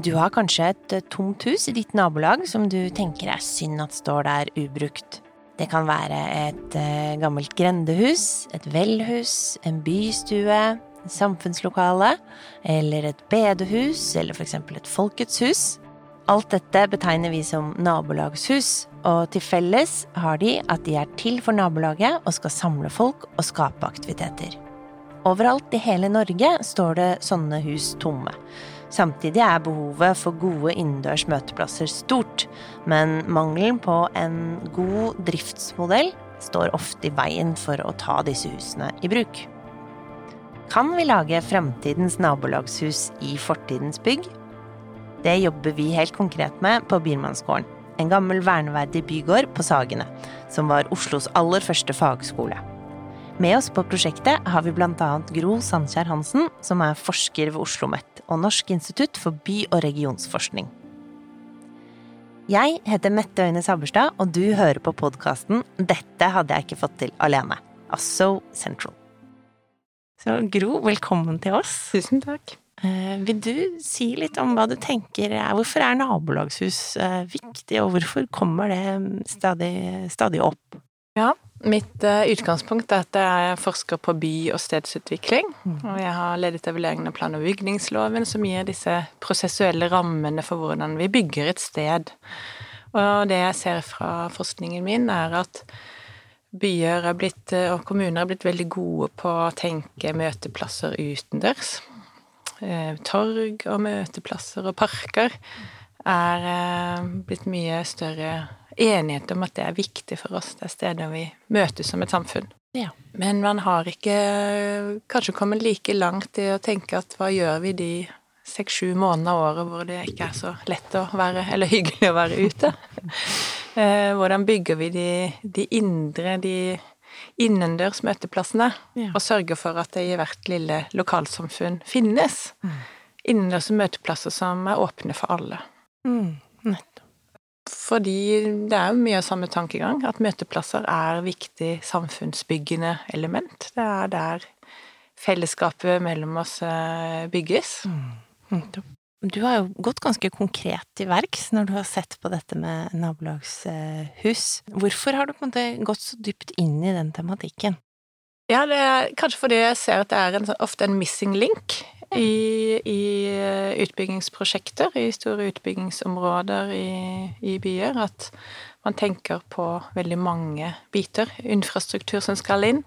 Du har kanskje et eh, tomt hus i ditt nabolag som du tenker er synd at står der ubrukt. Det kan være et eh, gammelt grendehus, et velhus, en bystue, et samfunnslokale, eller et bedehus, eller eksempel et Folkets hus. Alt dette betegner vi som nabolagshus, og til felles har de at de er til for nabolaget og skal samle folk og skape aktiviteter. Overalt i hele Norge står det sånne hus tomme. Samtidig er behovet for gode innendørs møteplasser stort, men mangelen på en god driftsmodell står ofte i veien for å ta disse husene i bruk. Kan vi lage fremtidens nabolagshus i fortidens bygg? Det jobber vi helt konkret med på Biermannsgården, en gammel verneverdig bygård på Sagene, som var Oslos aller første fagskole. Med oss på prosjektet har vi annet Gro Sandkjær Hansen, som er forsker ved Oslo OsloMet og Norsk institutt for by- og regionsforskning. Jeg heter Mette Øyne Sabberstad, og du hører på podkasten 'Dette hadde jeg ikke fått til alene', altså Central. Så Gro, velkommen til oss. Tusen takk. Eh, vil du si litt om hva du tenker er Hvorfor er nabolagshus eh, viktig, og hvorfor kommer det stadig, stadig opp? Ja, mitt uh, utgangspunkt er at jeg forsker på by- og stedsutvikling. Mm. Og jeg har ledet evalueringen av plan- og bygningsloven, som gir disse prosessuelle rammene for hvordan vi bygger et sted. Og det jeg ser fra forskningen min, er at byer blitt, eh, og kommuner er blitt veldig gode på å tenke møteplasser utendørs. Eh, torg og møteplasser og parker er blitt mye større enighet om at det er viktig for oss. Det er steder vi møtes som et samfunn. Ja. Men man har ikke kanskje kommet like langt i å tenke at hva gjør vi de seks-sju månedene av året hvor det ikke er så lett å være, eller hyggelig å være ute? Eh, hvordan bygger vi de, de indre, de innendørs møteplassene, ja. og sørger for at det i hvert lille lokalsamfunn finnes mm. innendørs møteplasser som er åpne for alle. Mm. Fordi det er jo mye av samme tankegang, at møteplasser er viktig samfunnsbyggende element. Det er der fellesskapet mellom oss eh, bygges. Mm. Du har jo gått ganske konkret til verks når du har sett på dette med nabolagshus. Hvorfor har du på en måte gått så dypt inn i den tematikken? Ja, det er kanskje fordi jeg ser at det er en, ofte en missing link i, i utbyggingsprosjekter i store utbyggingsområder i, i, byer. At man tenker på veldig mange biter. Infrastruktur som skal inn.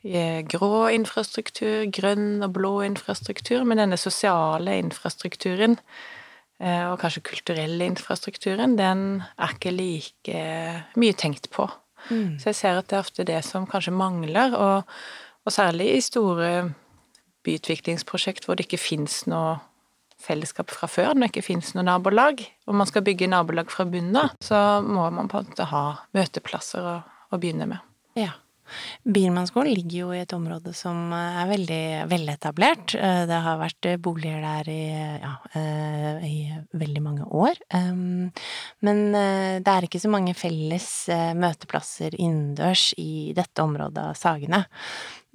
Grå infrastruktur, grønn og blå infrastruktur. Men denne sosiale infrastrukturen, eh, og kanskje kulturelle infrastrukturen, den er ikke like mye tenkt på. Mm. Så jeg ser at det er ofte det som kanskje mangler, og, og særlig i store byutviklingsprosjekt hvor det ikke fins noe fellesskap fra før, når det ikke fins noe nabolag, og man skal bygge nabolag fra bunnen av, så må man på en måte ha møteplasser å, å begynne med. Ja. Biermannsgården ligger jo i et område som er veldig veletablert. Eh, det har vært boliger der i, ja, eh, i veldig mange år. Men eh, det er ikke så mange felles møteplasser innendørs i dette området av Sagene.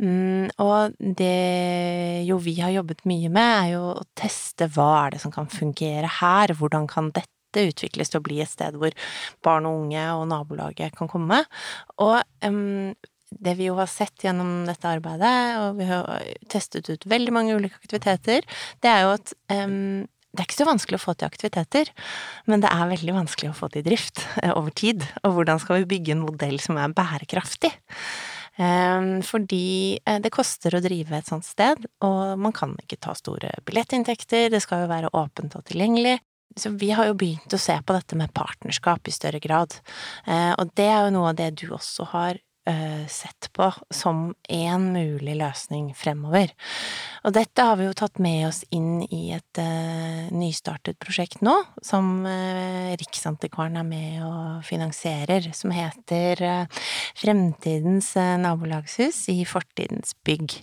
Mm, og det jo vi har jobbet mye med, er jo å teste hva er det som kan fungere her, hvordan kan dette utvikles til å bli et sted hvor barn og unge og nabolaget kan komme. Og um, det vi jo har sett gjennom dette arbeidet, og vi har testet ut veldig mange ulike aktiviteter, det er jo at um, det er ikke så vanskelig å få til aktiviteter, men det er veldig vanskelig å få til drift over tid. Og hvordan skal vi bygge en modell som er bærekraftig? Ehm, fordi eh, det koster å drive et sånt sted, og man kan ikke ta store billettinntekter, det skal jo være åpent og tilgjengelig. Så vi har jo begynt å se på dette med partnerskap i større grad, eh, og det er jo noe av det du også har sett på som en mulig løsning fremover. Og dette har vi jo tatt med oss inn i et uh, nystartet prosjekt nå, som uh, Riksantikvaren er med og finansierer, som heter Fremtidens nabolagshus i fortidens bygg.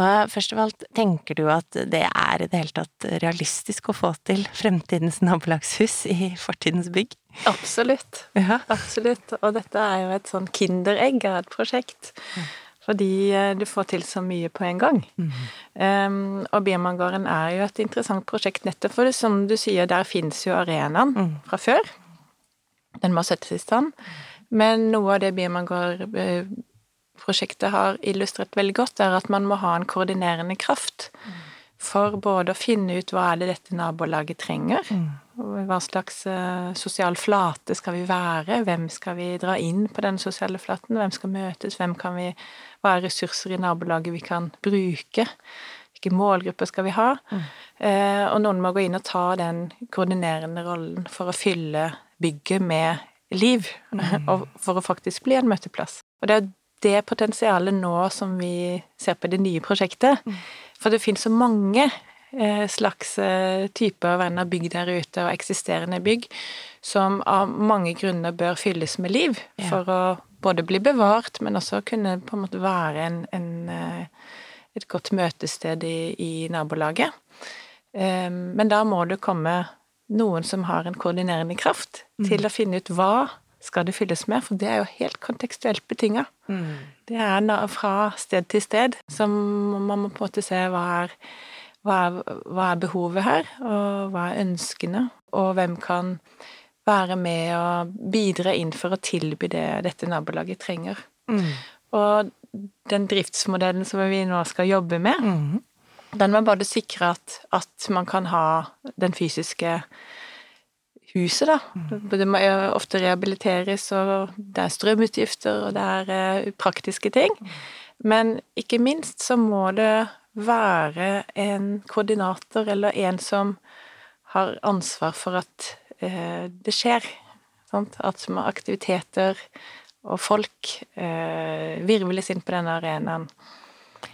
Og først av alt, tenker du at det er i det hele tatt realistisk å få til fremtidens nabolagshus i fortidens bygg? Absolutt. Ja. Absolutt. Og dette er jo et sånn kinderegg av et prosjekt. Fordi eh, du får til så mye på en gang. Mm. Um, og Biermanngården er jo et interessant prosjekt nettopp for det. Som du sier, der fins jo arenaen mm. fra før. Den må settes i stand. Men noe av det Biermanngård-prosjektet har illustrert veldig godt, er at man må ha en koordinerende kraft. For både å finne ut hva er det dette nabolaget trenger, hva slags uh, sosial flate skal vi være, hvem skal vi dra inn på den sosiale flaten, hvem skal møtes, hvem kan vi Hva er ressurser i nabolaget vi kan bruke? Hvilke målgrupper skal vi ha? Uh, og noen må gå inn og ta den koordinerende rollen for å fylle bygget med liv, og for å faktisk bli en møteplass. Og det er det potensialet nå som vi ser på det nye prosjektet. Mm. For det finnes så mange eh, slags eh, typer venner bygg der ute, og eksisterende bygg, som av mange grunner bør fylles med liv. For å både bli bevart, men også kunne på en måte være en, en, eh, et godt møtested i, i nabolaget. Men da må det komme noen som har en koordinerende kraft mm. til å finne ut hva skal det fylles med, for det er jo helt kontekstuelt betinga. Mm. Det er fra sted til sted, så man må på en måte se hva er, hva er, hva er behovet her, og hva er ønskene, og hvem kan være med og bidra inn for å tilby det dette nabolaget trenger. Mm. Og den driftsmodellen som vi nå skal jobbe med, mm. den må bare sikre at, at man kan ha den fysiske huset, da. Mm. Det må ofte rehabiliteres, og det er strømutgifter, og det er uh, praktiske ting. Mm. Men ikke minst så må det være en koordinator eller en som har ansvar for at uh, det skjer. Sant? At aktiviteter og folk uh, virvles inn på denne arenaen.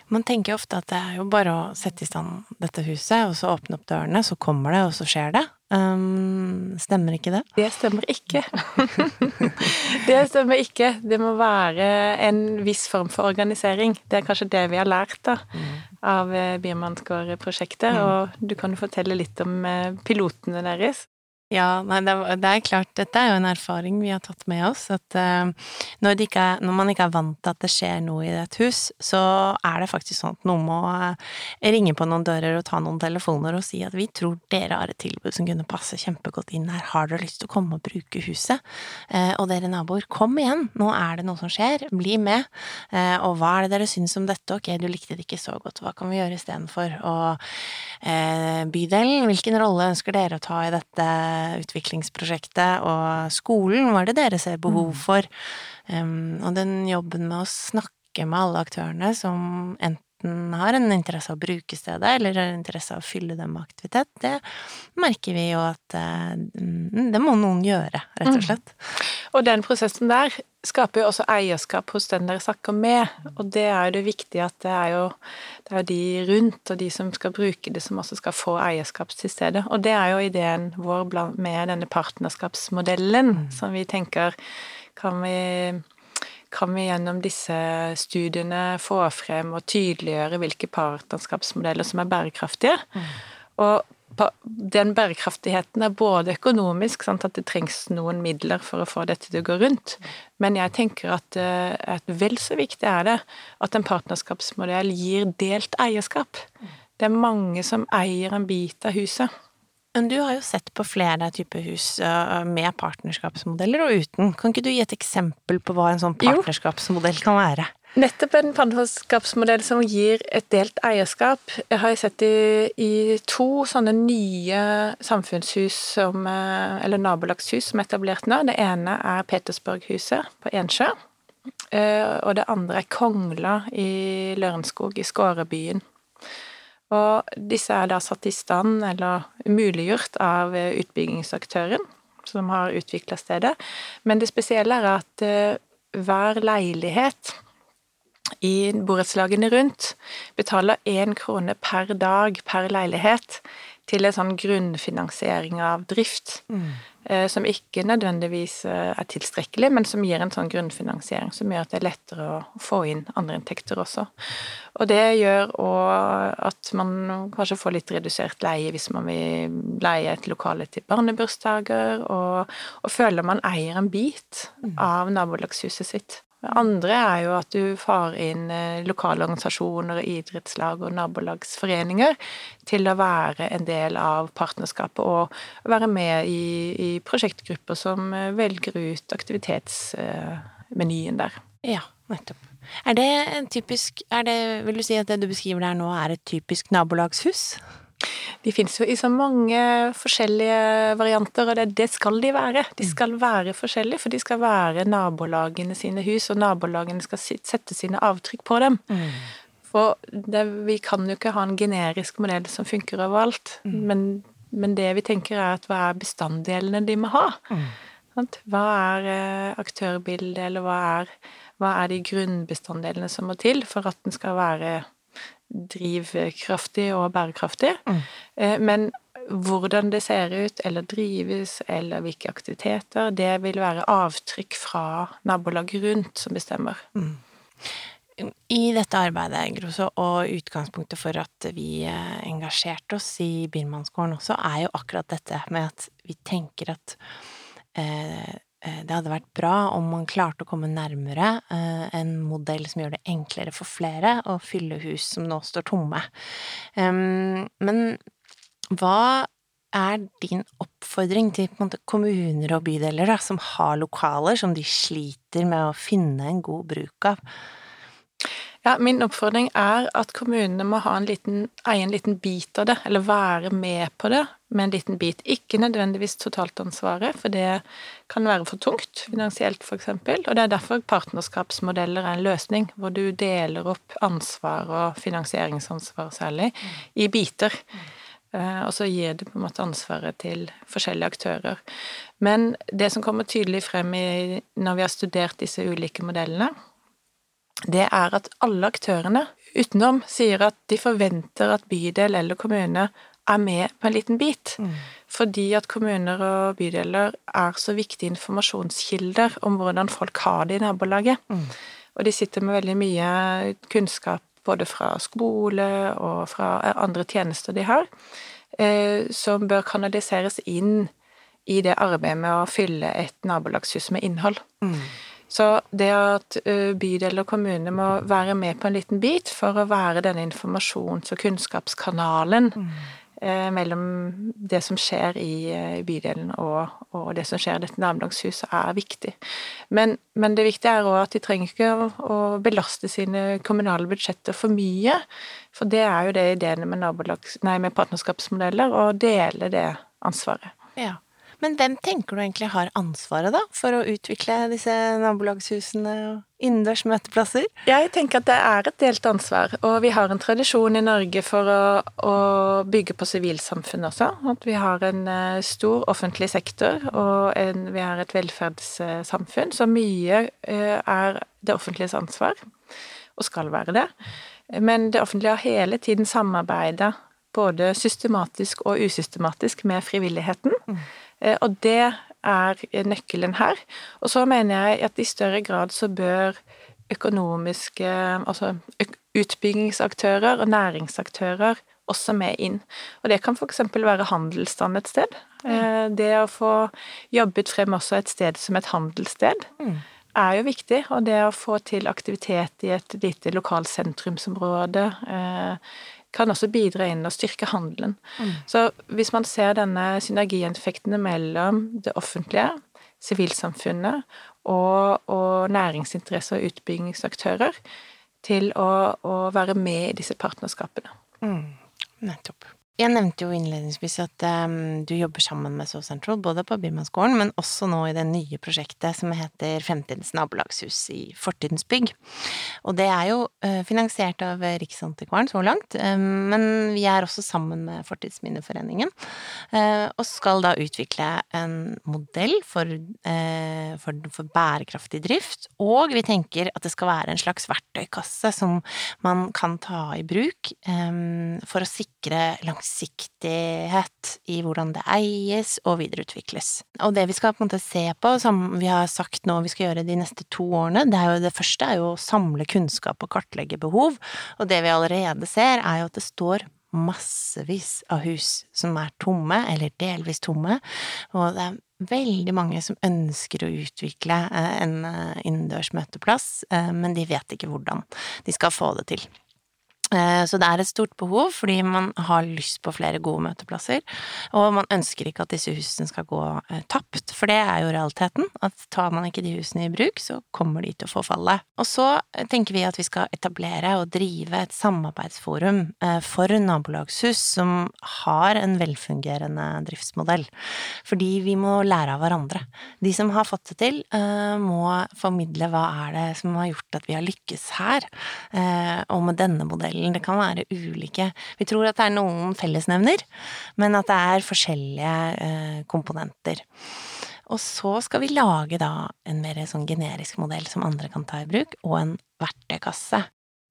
Man tenker ofte at det er jo bare å sette i stand dette huset, og så åpne opp dørene, så kommer det, og så skjer det. Um, stemmer ikke det? Det stemmer ikke. det stemmer ikke. Det må være en viss form for organisering. Det er kanskje det vi har lært da, av eh, Biermannsgård-prosjektet. Mm. Og du kan jo fortelle litt om eh, pilotene deres. Ja, nei, det, er klart, dette er jo en erfaring vi har tatt med oss, at uh, når, er, når, man ikke er vant til at det skjer noe i et hus, så er det faktisk sånn at noen må uh, ringe på noen dører og ta noen telefoner og si at vi tror dere har et tilbud som kunne passe kjempegodt inn her, har dere lyst til å komme og bruke huset? Uh, og dere naboer, kom igjen, nå er det noe som skjer, bli med, og hva er det dere syns om dette, ok, du likte det ikke så godt, hva kan vi gjøre istedenfor? Og bydelen, hvilken rolle ønsker dere å ta i dette? Utviklingsprosjektet og skolen, hva er det dere ser behov mm. for? Um, og den jobben med å snakke med alle aktørene som enten har en interesse av å bruke stedet, eller har interesse av å fylle dem med aktivitet, det merker vi jo at uh, det må noen gjøre, rett og mm. slett. Mm. Og den prosessen der skaper jo også eierskap hos den dere snakker med, og det er jo det viktige at det er jo, det er jo de rundt og de som skal bruke det, som også skal få eierskap til stedet. Og det er jo ideen vår med denne partnerskapsmodellen, mm. som vi tenker kan vi kan vi gjennom disse studiene få frem og tydeliggjøre hvilke partnerskapsmodeller som er bærekraftige. Mm. Og den bærekraftigheten er både økonomisk, sant, at det trengs noen midler for å få dette til å gå rundt, men jeg tenker at, eh, at vel så viktig er det at en partnerskapsmodell gir delt eierskap. Det er mange som eier en bit av huset. Men du har jo sett på flere typer hus eh, med partnerskapsmodeller og uten. Kan ikke du gi et eksempel på hva en sånn partnerskapsmodell kan være? Nettopp en partnerskapsmodell som gir et delt eierskap. Jeg har sett i, i to sånne nye samfunnshus som, eh, eller nabolagshus som er etablert nå. Det ene er Petersburghuset på Ensjø. Eh, og det andre er Kongla i Lørenskog, i Skårebyen. Og disse er da satt i stand, eller muliggjort, av utbyggingsaktøren som har utvikla stedet. Men det spesielle er at eh, hver leilighet i borettslagene rundt betaler én krone per dag per leilighet til en sånn grunnfinansiering av drift, mm. eh, som ikke nødvendigvis eh, er tilstrekkelig, men som gir en sånn grunnfinansiering som gjør at det er lettere å få inn andre inntekter også. Og det gjør òg at man kanskje får litt redusert leie hvis man vil leie et lokale til barnebursdager, og, og føler man eier en bit mm. av nabolagshuset sitt. Det andre er jo at du får inn eh, lokale organisasjoner, idrettslag og nabolagsforeninger til å være en del av partnerskapet og være med i, i prosjektgrupper som eh, velger ut aktivitetsmenyen der. Ja, nettopp. Er det en typisk er det, Vil du si at det du beskriver der nå, er et typisk nabolagshus? De finnes jo i så mange forskjellige varianter, og det, det, skal de være. De mm. skal være forskjellige, for de skal være nabolagene sine hus, og nabolagene skal sette sine avtrykk på dem. Mm. For det, vi kan jo ikke ha en generisk modell som funker overalt, mm. men, men, det vi tenker er at hva er bestanddelene de må ha? Mm. Hva er eh, aktørbildet, eller hva er, hva er de grunnbestanddelene som må til for at den skal være drivkraftig og bærekraftig. Mm. Eh, men hvordan det ser ut, eller drives, eller hvilke aktiviteter, det vil være avtrykk fra nabolaget rundt som bestemmer. Mm. I dette arbeidet, Groso, og utgangspunktet for at vi eh, engasjerte oss i Birmanskolen også, er jo akkurat dette med at vi tenker at Eh, det hadde vært bra om man klarte å komme nærmere eh, en modell som gjør det enklere for flere å fylle hus som nå står tomme. Men hva er din oppfordring til kommuner og bydeler da, som har lokaler som de sliter med å finne en god bruk av? Ja, min oppfordring er at kommunene må ha en liten, eie en liten bit av det, eller være med på det med en liten bit. Ikke nødvendigvis totaltansvaret, for det kan være for tungt finansielt, f.eks. Og det er derfor partnerskapsmodeller er en løsning, hvor du deler opp ansvar og finansieringsansvar særlig i biter. Eh, og så gir du på en måte ansvaret til forskjellige aktører. Men det som kommer tydelig frem i, når vi har studert disse ulike modellene, det er at alle aktørene utenom sier at de forventer at bydel eller kommune er med på en liten bit. Mm. Fordi at kommuner og bydeler er så viktige informasjonskilder om hvordan folk har det i nabolaget. Mm. Og de sitter med veldig mye kunnskap både fra skole og fra andre tjenester de har, eh, som bør kanaliseres inn i det arbeidet med å fylle et nabolagshus med innhold. Mm. Så det at bydel og kommune må være med på en liten bit for å være denne informasjons- og kunnskapskanalen mm. eh, mellom det som skjer i, i bydelen og, og, det som skjer i dette nabolagshuset, er viktig. Men, men det viktige er òg at de trenger ikke å, å, belaste sine kommunale budsjetter for mye. For det er jo det ideene med, med partnerskapsmodeller, å dele det ansvaret. Ja. Men hvem tenker du egentlig har ansvaret, da, for å utvikle disse nabolagshusene og innendørs møteplasser? Jeg tenker at det er et delt ansvar, og vi har en tradisjon i Norge for å, å bygge på sivilsamfunn også. At vi har en eh, stor offentlig sektor, og en, vi har et velferdssamfunn. Så mye eh, er det offentliges ansvar, og skal være det. Men det offentlige har hele tiden samarbeida både systematisk og usystematisk med frivilligheten. Mm. Eh, og det er nøkkelen her. Og så mener jeg at i større grad så bør økonomiske Altså utbyggingsaktører og næringsaktører også med inn. Og det kan f.eks. være handelsstand et sted. Mm. det å få jobbet frem også et sted som et handelssted mm. er jo viktig. Og det å få til aktivitet i et lite lokalsentrumsområde eh, kan også bidra inn og styrke handelen. Mm. Så hvis man ser denne synergieffektene mellom det offentlige, sivilsamfunnet og, og næringsinteresse og utbyggingsaktører til å, å, være med i disse partnerskapene. Mm. Nettopp. Jeg nevnte jo innledningsvis at um, du jobber sammen med So Central, både på Birmanskolen, men også nå i det nye prosjektet som heter Fremtidens nabolagshus i Fortidens bygg. Og det er jo uh, finansiert av Riksantikvaren så langt, um, men vi er også sammen med Fortidsminneforeningen, uh, og skal da utvikle en modell for, uh, for, for, bærekraftig drift, og vi tenker at det skal være en slags verktøykasse som man kan ta i bruk um, for å sikre langs langsiktighet i hvordan det eies og videreutvikles. Og det vi skal på en måte se på, som vi har sagt nå vi skal gjøre de neste to årene, det, jo, det første er jo å samle kunnskap og kartlegge behov, og det vi allerede ser er jo at det står massevis av hus som er tomme, eller delvis tomme, og det er veldig mange som ønsker å utvikle eh, en eh, innendørs møteplass, eh, men de vet ikke hvordan de skal få det til. Eh, så det er et stort behov, fordi man har lyst på flere gode møteplasser. Og man ønsker ikke at disse husene skal gå eh, tapt, for det er jo realiteten. At tar man ikke de husene i bruk, så kommer de til å forfalle. Og så eh, tenker vi at vi skal etablere og drive et samarbeidsforum for nabolagshus som har en velfungerende driftsmodell. Fordi vi må lære av hverandre. De som har fått det til, må formidle hva er det som har gjort at vi har lykkes her, og med denne modellen modellen. Det kan være ulike Vi tror at det er noen fellesnevner, men at det er forskjellige eh, komponenter. Og så skal vi lage da en mer sånn generisk modell som andre kan ta i bruk, og en verktøykasse.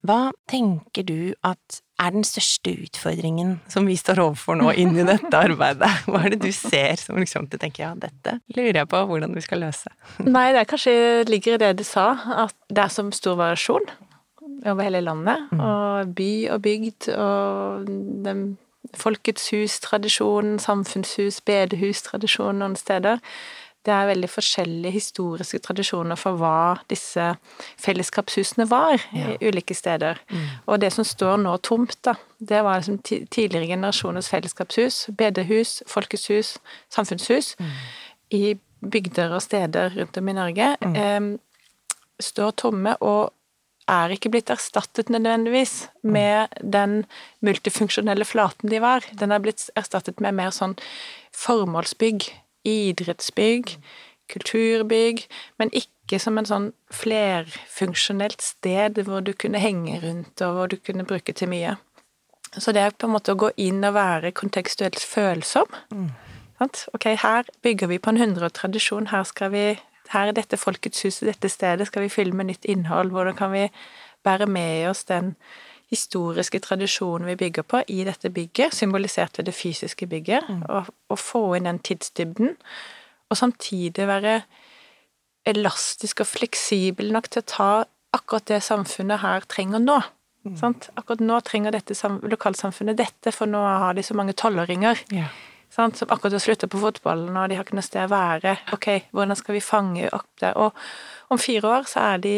Hva tenker du at er den største utfordringen som vi står overfor nå inni dette arbeidet? Hva er det du ser som liksom du tenker ja, dette lurer jeg på hvordan vi skal løse? Nei, det kanskje ligger i det du sa, at det er så stor variasjon over hele landet. Mm. Og by og bygd og den Folkets hus-tradisjonen, samfunnshus, bedehus-tradisjonen noen steder. Det er veldig forskjellige historiske tradisjoner for hva disse fellesskapshusene var ja. i ulike steder. Mm. Og det som står nå tomt, da, det var liksom tidligere generasjoners fellesskapshus. Bedehus, folkets hus, samfunnshus. Mm. I bygder og steder rundt om i Norge. Mm. Eh, står tomme, og er ikke blitt erstattet nødvendigvis med den multifunksjonelle flaten de var. Den er blitt erstattet med mer sånn formålsbygg, idrettsbygg, kulturbygg, men ikke som en sånn flerfunksjonelt sted hvor du kunne henge rundt, og hvor du kunne bruke til mye. Så det er på en måte å gå inn og være kontekstuelt følsom. Mm. Ok, her bygger vi på en hundreårig tradisjon, her skal vi her er dette Folkets hus, dette stedet skal vi fylle med nytt innhold. Hvordan kan vi bære med oss den historiske tradisjonen vi bygger på i dette bygget, symbolisert ved det fysiske bygget, mm. og, og, få inn den tidsdybden, og samtidig være elastisk og fleksibel nok til å ta akkurat det samfunnet her trenger nå. Mm. Akkurat nå trenger dette lokalsamfunnet dette, for nå har de så mange tolvåringer. Yeah? Som akkurat har slutta på fotballen, og de har ikke noe sted å være. Ok, hvordan skal vi fange opp det? Og om fire år så er de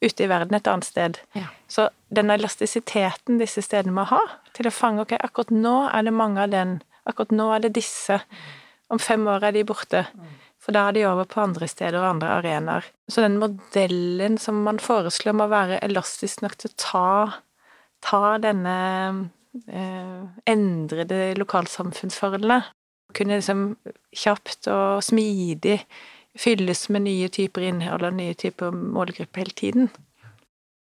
ute i verden et annet sted. Ja. Så den elastisiteten disse stedene må ha til å fange Ok, akkurat nå er det mange av den. Akkurat nå er det disse. Om fem år er de borte. For da er de over på andre steder og andre arenaer. Så den modellen som man foreslår, må være elastisk nok til å ta, ta denne endrede lokalsamfunnsforholdene kunne liksom kjapt og smidig fylles med nye typer innhold og nye typer målgrupper hele tiden.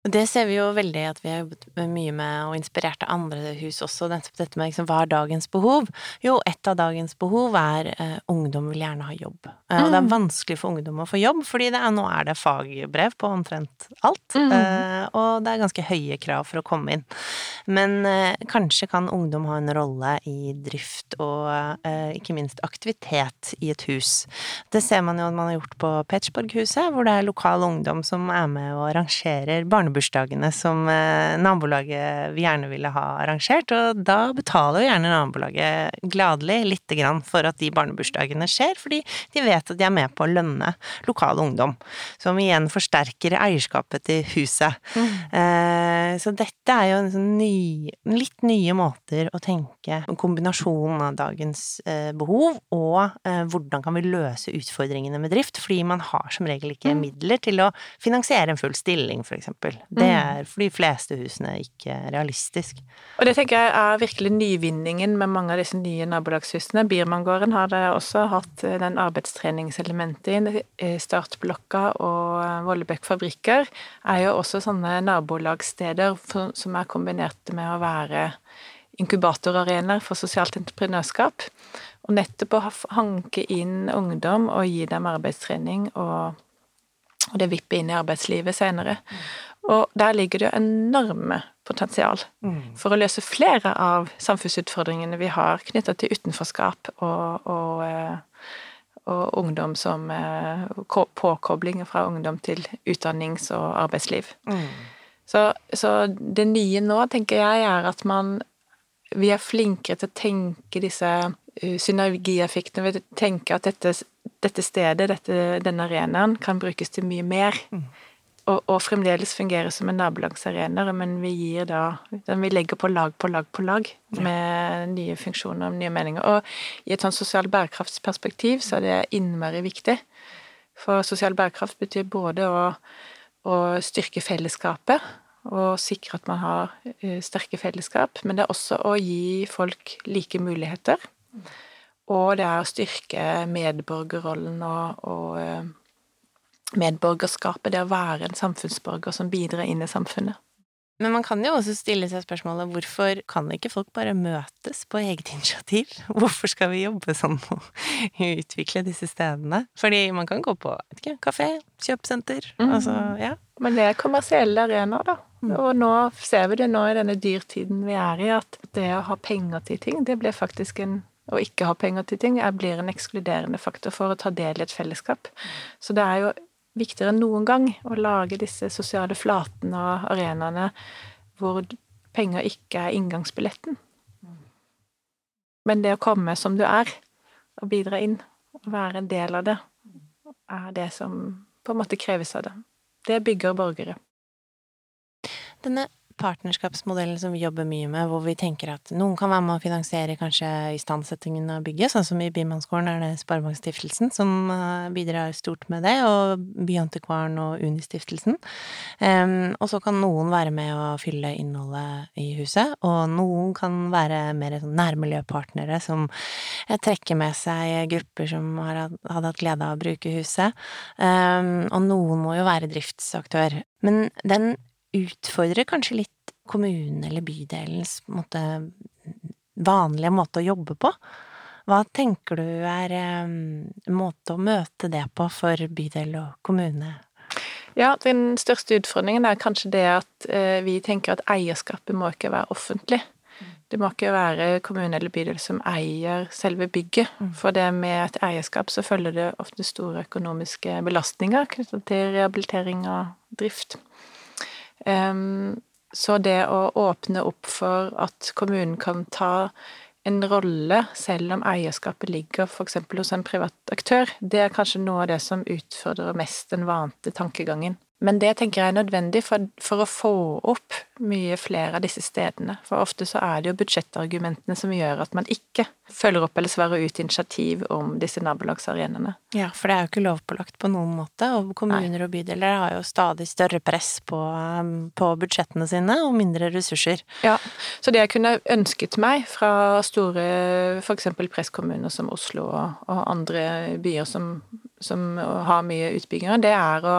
Det ser vi jo veldig at vi har jobbet mye med og inspirert av andre hus også, dette med liksom, hva er dagens behov? Jo, et av dagens behov er eh, ungdom vil gjerne ha jobb. Eh, og det er mm. vanskelig for ungdom å få jobb, fordi er, nå er det fagbrev på omtrent alt. Mm. Eh, og det er ganske høye krav for å komme inn. Men eh, kanskje kan ungdom ha en rolle i drift og eh, ikke minst aktivitet i et hus. Det ser man jo at man har gjort på Petsborghuset, hvor det er lokal ungdom som er med og arrangerer barnebursdager barnebursdagene som nabolaget vi gjerne ville ha arrangert, og da betaler jo gjerne nabolaget gladelig lite grann for at de barnebursdagene skjer, fordi de vet at de er med på å lønne lokal ungdom, som igjen forsterker eierskapet til huset. Mm. Eh, så dette er jo en sånn ny, litt nye måter å tenke kombinasjonen av dagens eh, behov og hvordan kan vi løse utfordringene med drift, fordi man har som regel ikke mm. midler til å finansiere en full stilling, for eksempel. Det mm. er for de fleste husene ikke realistisk. Og det tenker jeg er virkelig nyvinningen med mange av disse nye nabolagshusene. Birmangården har det også hatt eh, den arbeidstreningselementet i. Eh, startblokka og eh, Vollebekk fabrikker er jo også sånne nabolagssteder som er kombinert med å være inkubatorarenaer for sosialt entreprenørskap. Og nettopp å hanke inn ungdom og gi dem arbeidstrening og, og det vippe inn i arbeidslivet senere. Og der ligger det jo enorme potensial mm. for å løse flere av samfunnsutfordringene vi har knytta til utenforskap og, og, eh, og, ungdom som Påkoblinger Påkobling fra ungdom til utdannings- og arbeidsliv. Mm. Så, så, det nye nå, tenker jeg, er at man vi er flinkere til å tenke disse uh, synergieffektene ved å tenke at dette, dette stedet, dette, denne arenaen, kan brukes til mye mer. Mm. Og, og, fremdeles fungere som en nabolagsarena, men vi gir da Vi legger på lag på lag på lag med nye funksjoner og nye meninger. Og i et sånn sosialt bærekraftsperspektiv så er det innmari viktig. For sosial bærekraft betyr både å, å styrke fellesskapet og sikre at man har uh, sterke fellesskap, men det er også å gi folk like muligheter. Og det er å styrke medborgerrollen og, og uh, medborgerskapet, det å være en samfunnsborger som bidrar inn i samfunnet. Men man kan jo også stille seg spørsmålet hvorfor kan ikke folk bare møtes på eget initiativ? Hvorfor skal vi jobbe sånn og utvikle disse stedene? Fordi man kan gå på vet ikke, kafé, kjøpesenter, mm. altså ja. Men det er kommersielle arenaer, da. Mm. Og nå ser vi det nå i denne dyrtiden vi er i, at det å ha penger til ting, det blir faktisk en å ikke ha penger til ting blir en ekskluderende faktor for å ta del i et fellesskap. Så det er jo viktigere enn noen gang å lage disse sosiale flatene og arenaene hvor penger ikke er inngangsbilletten. Men det å komme som du er, og bidra inn, og være en del av det, er det som på en måte kreves av det. Det bygger borgere. Denne partnerskapsmodellen som vi jobber mye med, hvor vi tenker at noen kan være med å finansiere kanskje istandsettingen av bygget, sånn som i Bymannsgården er det Sparebankstiftelsen som eh, bidrar stort med det, og Byantikvaren og Unistiftelsen. Um, og så kan noen være med å fylle innholdet i huset, og noen kan være mer sånn nærmiljøpartnere som trekker med seg grupper som har hadde hatt glede av å bruke huset, um, og noen må jo være driftsaktør. Men den utfordrer kanskje litt kommunen eller bydelens måte, vanlige måte å jobbe på. Hva tenker du er en måte å møte det på for bydel og kommune? Ja, den største utfordringen er kanskje det at uh, vi tenker at eierskapet må ikke være offentlig. Det må ikke være kommune eller bydel som eier selve bygget. Mm. For det med et eierskap så følger det ofte store økonomiske belastninger knyttet til rehabilitering og drift. Så det å åpne opp for at kommunen kan ta en rolle, selv om eierskapet ligger f.eks. hos en privat aktør, det er kanskje noe av det som utfordrer mest den vante tankegangen. Men det tenker jeg er nødvendig for, for, å få opp mye flere av disse stedene. For ofte så er det jo budsjettargumentene som gjør at man ikke følger opp eller svarer ut initiativ om disse nabolagsarenaene. Ja, for det er jo ikke lovpålagt på noen måte, og kommuner Nei. og bydeler har jo stadig større press på, um, på, budsjettene sine og mindre ressurser. Ja, så det jeg kunne ønsket meg fra store f.eks. presskommuner som Oslo og, og andre byer som som har mye utbygginger, det er å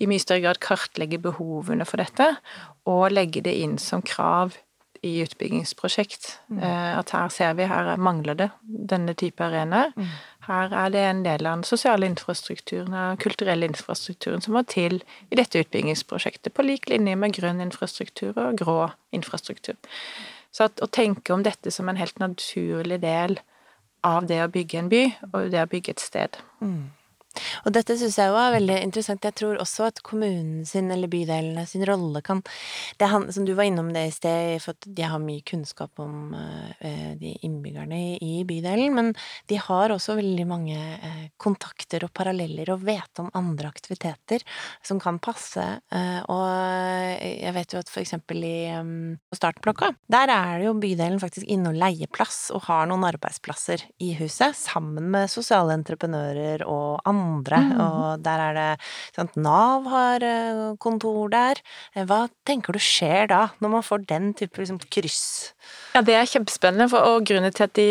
i mye større grad kartlegge behovene for dette, og legge det inn som krav i utbyggingsprosjekt. Mm. Eh, at her ser vi, her mangler det denne type arenaer. Mm. Her er det en del av den sosiale infrastrukturen og kulturelle infrastrukturen som må til i dette utbyggingsprosjektet, på lik linje med grønn infrastruktur og grå infrastruktur. Så at, å tenke om dette som en helt naturlig del av det å bygge en by, og det å bygge et sted. Mm. Og dette syns jeg jo er veldig interessant. Jeg tror også at kommunen sin, eller bydelene sin rolle kan Det han, som du var innom det i sted, for at de har mye kunnskap om uh, de innbyggerne i, i, bydelen, men de har også veldig mange uh, kontakter og paralleller og vet om andre aktiviteter som kan passe. Uh, og jeg vet jo at for eksempel i um, Startblokka, der er det jo bydelen faktisk inne og leier plass og har noen arbeidsplasser i huset, sammen med sosiale entreprenører og andre andre, mm. og der er det sant, Nav har eh, kontor der. Eh, hva tenker du skjer da, når man får den type liksom, kryss? Ja, det er kjempespennende, for, og grunnen til at de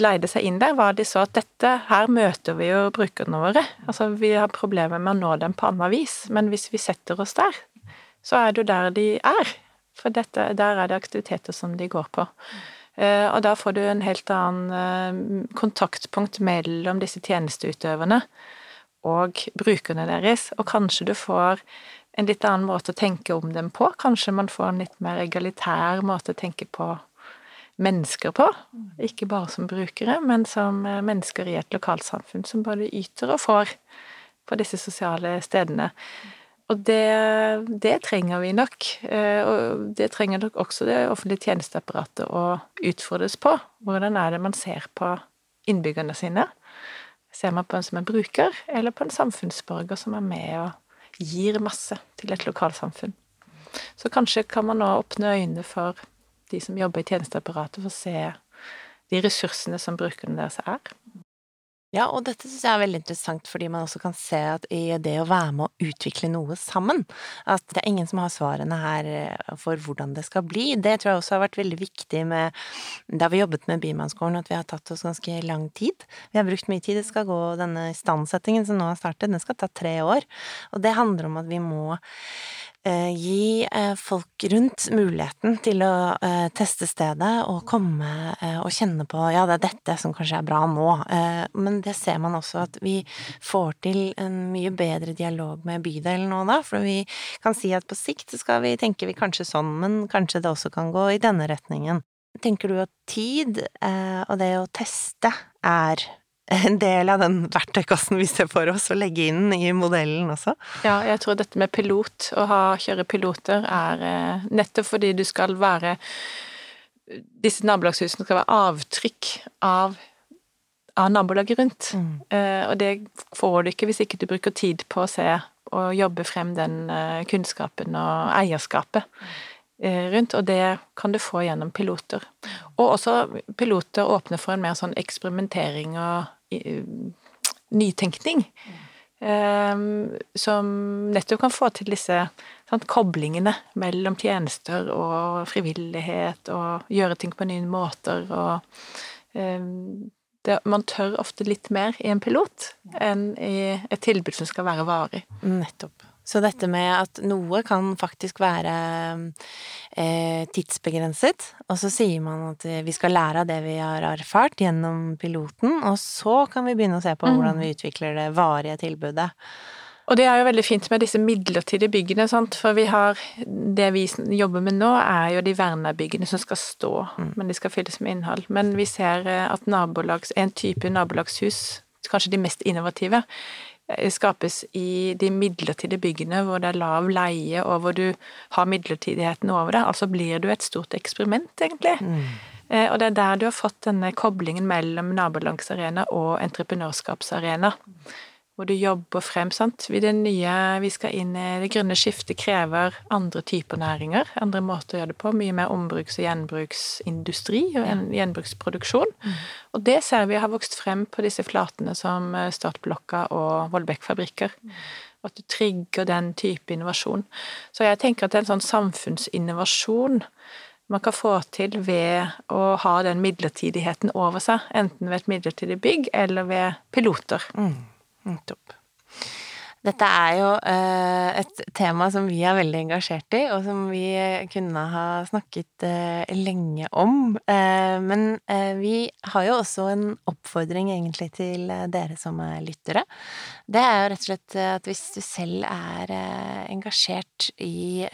leide seg inn der, var at de så at dette, her møter vi jo brukerne våre. Altså, vi har problemer med å nå dem på annet vis, men hvis vi setter oss der, så er det jo der de er. For dette, der er det aktiviteter som de går på. Uh, og da får du en helt annen kontaktpunkt mellom disse tjenesteutøverne og brukerne deres, og kanskje du får en litt annen måte å tenke om dem på. Kanskje man får en litt mer egalitær måte å tenke på mennesker på. Ikke bare som brukere, men som eh, mennesker i et lokalsamfunn som både yter og får på disse sosiale stedene. Og det, det, trenger vi nok. Eh, og det trenger nok også det offentlige tjenesteapparatet å utfordres på. Hvordan er det man ser på innbyggerne sine? Ser man på en som en bruker, eller på en samfunnsborger som er med og gir masse til et lokalsamfunn? Så kanskje kan man nå åpne øynene for de som jobber i tjenesteapparatet, for å se de ressursene som brukerne deres er. Ja, og dette synes jeg er veldig interessant, fordi man også kan se at i det å være med å utvikle noe sammen, at det er ingen som har svarene her eh, for hvordan det skal bli. Det tror jeg også har vært veldig viktig med da vi jobbet med Bymannsgården, at vi har tatt oss ganske lang tid. Vi har brukt mye tid. Det skal gå, denne istandsettingen som nå har startet, den skal ta tre år. Og det handler om at vi må gi eh, folk rundt muligheten til å eh, teste stedet og komme og kjenne på ja, det er dette som kanskje er bra nå, men det ser man også at vi får til en mye bedre dialog med bydelen nå da, for vi kan si at på sikt skal vi tenke vi kanskje sånn, men kanskje det også kan gå i denne retningen. Tenker du at tid og det å teste er en del av den verktøykassen vi ser for oss, å legge inn i modellen også? Ja, jeg tror dette med pilot, å ha kjøre piloter, er eh, nettopp fordi du skal være Disse nabolagshusene skal være avtrykk av, av nabolaget rundt. Mm. Eh, og det får du ikke hvis ikke du bruker tid på å se og jobbe frem den eh, kunnskapen og eierskapet rundt, og det kan du få gjennom piloter. Og også piloter åpner for en mer sånn eksperimentering og nytenkning. Um, som nettopp kan få til disse sant, koblingene mellom tjenester og frivillighet, og gjøre ting på nye måter, og um, det, Man tør ofte litt mer i en pilot enn i et tilbud som skal være varig. Nettopp. Så dette med at noe kan faktisk være eh, tidsbegrenset, og så sier man at vi skal lære av det vi har erfart gjennom piloten, og så kan vi begynne å se på mm. hvordan vi utvikler det varige tilbudet. Og det er jo veldig fint med disse midlertidige byggene, sant? for vi har Det vi jobber med nå, er jo de verna byggene som skal stå, mm. men de skal fylles med innhold. Men vi ser eh, at nabolags, en type nabolagshus, kanskje de mest innovative, Eh, skapes i de midlertidige byggene hvor det er lav leie, og hvor du har midlertidigheten over deg. Altså blir du et stort eksperiment, egentlig. Mm. Eh, og det er der du har fått denne koblingen mellom nabolagsarena og entreprenørskapsarena hvor du jobber frem, sant. Det nye vi skal inn i, det grønne skiftet krever andre typer næringer, andre måter å gjøre det på. Mye mer ombruks- og gjenbruksindustri og gjenbruksproduksjon. Mm. Og det ser vi har vokst frem på disse flatene som eh, Startblokka og Vollbekk-fabrikker. Mm. At du trigger den type innovasjon. Så jeg tenker at det er en sånn samfunnsinnovasjon man kan få til ved å ha den midlertidigheten over seg, enten ved et midlertidig bygg eller ved piloter. Mm. Nettopp. Dette er jo eh, et tema som vi er veldig engasjert i, og som vi kunne ha snakket eh, lenge om. Eh, men vi har jo også en oppfordring egentlig til dere som er lyttere. Det er jo rett og slett at hvis du selv er engasjert i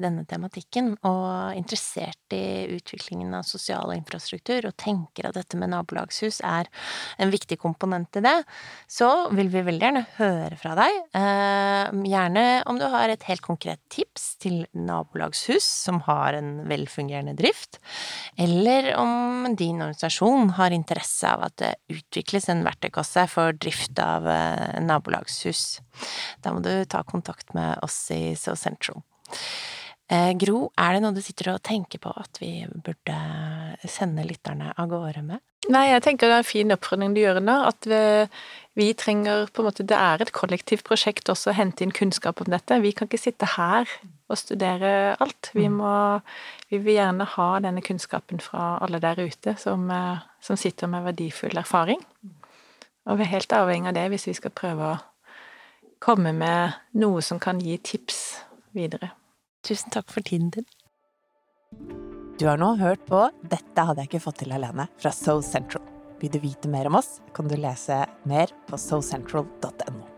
denne tematikken, og interessert i utviklingen av sosial infrastruktur, og tenker at dette med nabolagshus er en viktig komponent i det, så vil vi veldig gjerne høre fra deg. Eh, gjerne om du har et helt konkret tips til nabolagshus som har en velfungerende drift, eller om din organisasjon har interesse av at det utvikles en verktøykasse for drift av eh, nabolagshus. Da må du ta kontakt med oss i So. Eh, Gro, er det noe du sitter og tenker på at vi burde sende lytterne av gårde med? Nei, jeg tenker det er en fin oppfordring du gjør nå. At vi, vi, trenger på en måte Det er et kollektivt prosjekt også å hente inn kunnskap om dette. Vi kan ikke sitte her og studere alt. Vi, mm. må, vi vil gjerne ha denne kunnskapen fra alle der ute som, eh, som sitter med verdifull erfaring. Og vi er helt avhengig av det hvis vi skal prøve å komme med noe som kan gi tips videre. Tusen takk for tiden din. Du har nå hørt på Dette hadde jeg ikke fått til alene fra So Central. Vil du vite mer om oss, kan du lese mer på socentral.no.